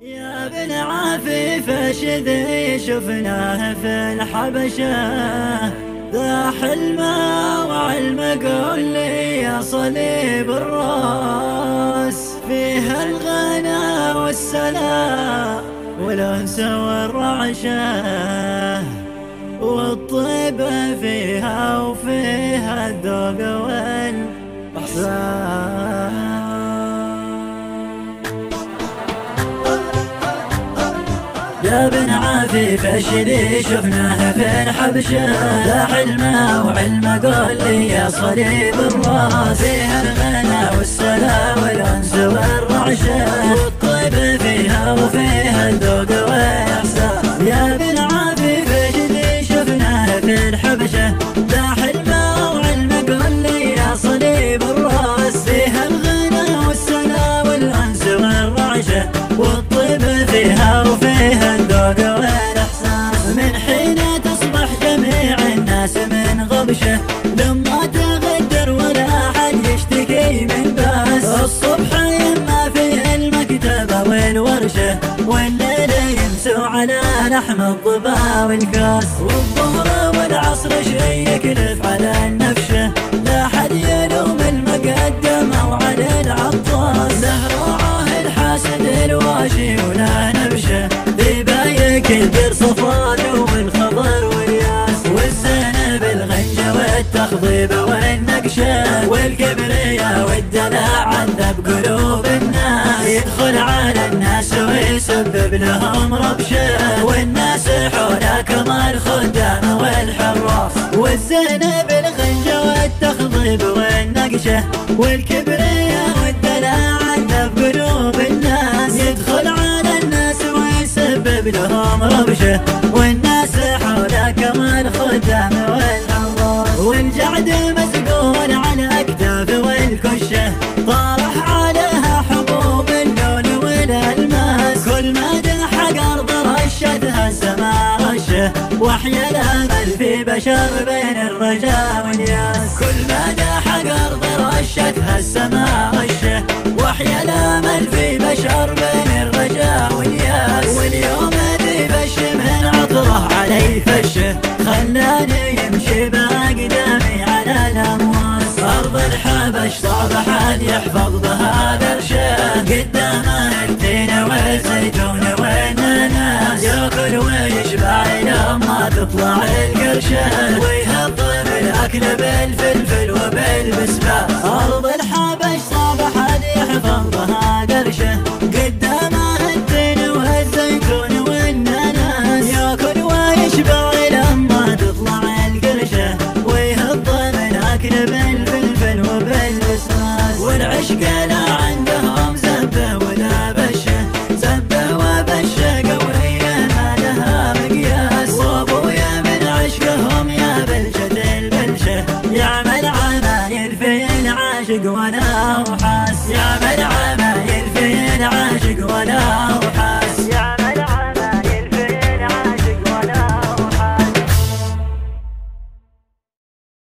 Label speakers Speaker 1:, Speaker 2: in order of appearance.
Speaker 1: يا بن عفيف ذي شفناه في الحبشة. ذا حلمه وعلمه قول لي يا صليب الراس. فيها الغنى والسلام والأنس والرعشة. والطيبة فيها وفيها الذوق يا بن عفيف الشذي شفناه في الحبشة لا حلمه وعلمه قول لي يا صليب الراس. فيها الغنى والسلام والأنس والرعشة. والطيب فيها وفيها الذوق الناس من غبشه لما تغدر ولا أحد يشتكي من بأس. الصبح يما في المكتبة والورشة والليل يمسو على لحم الضبا والكاس. والظهر والعصر شي يكلف على النفشه والتخضيب والنقشة والكبرياء والدلع عذب قلوب الناس. يدخل على الناس ويسبب لهم ربشة والناس حوله كما الخدام والحراس. والزينب الغنجة والتخضيب والنقشة والكبرياء والدلع عذب قلوب الناس. يدخل على الناس ويسبب لهم ربشه والناس حوله كما الخدام والحراس. والجعد مسقول على أكتاف والكشة طارح عليها حبوب اللون والألماس. كل ما دحق أرض رشتها السماء رشة وحيا الامل في بشر بين الرجاء والياس. كل ما دحق أرض رشتها السماء رشة وحيا الامل في بشر بين الرجاء والياس. واليوم علي فشة خلاني يمشي الامواس حبش حد يحفظ بهذا الرشاد قدامه الدين والزيتون والناس يأكل ويشبع لما تطلع القرشه ويهضم الأكل بالفلفل وبالبسباس أرض الحبش لقينا عندهم زبة ولا بشة. زبة وبشة قوية ما لها مقياس. صابوا يا من عشقهم يا بلجة البلجة. يا عمايل في العاشق ولا وحاس يا من عمايل في العاشق ولا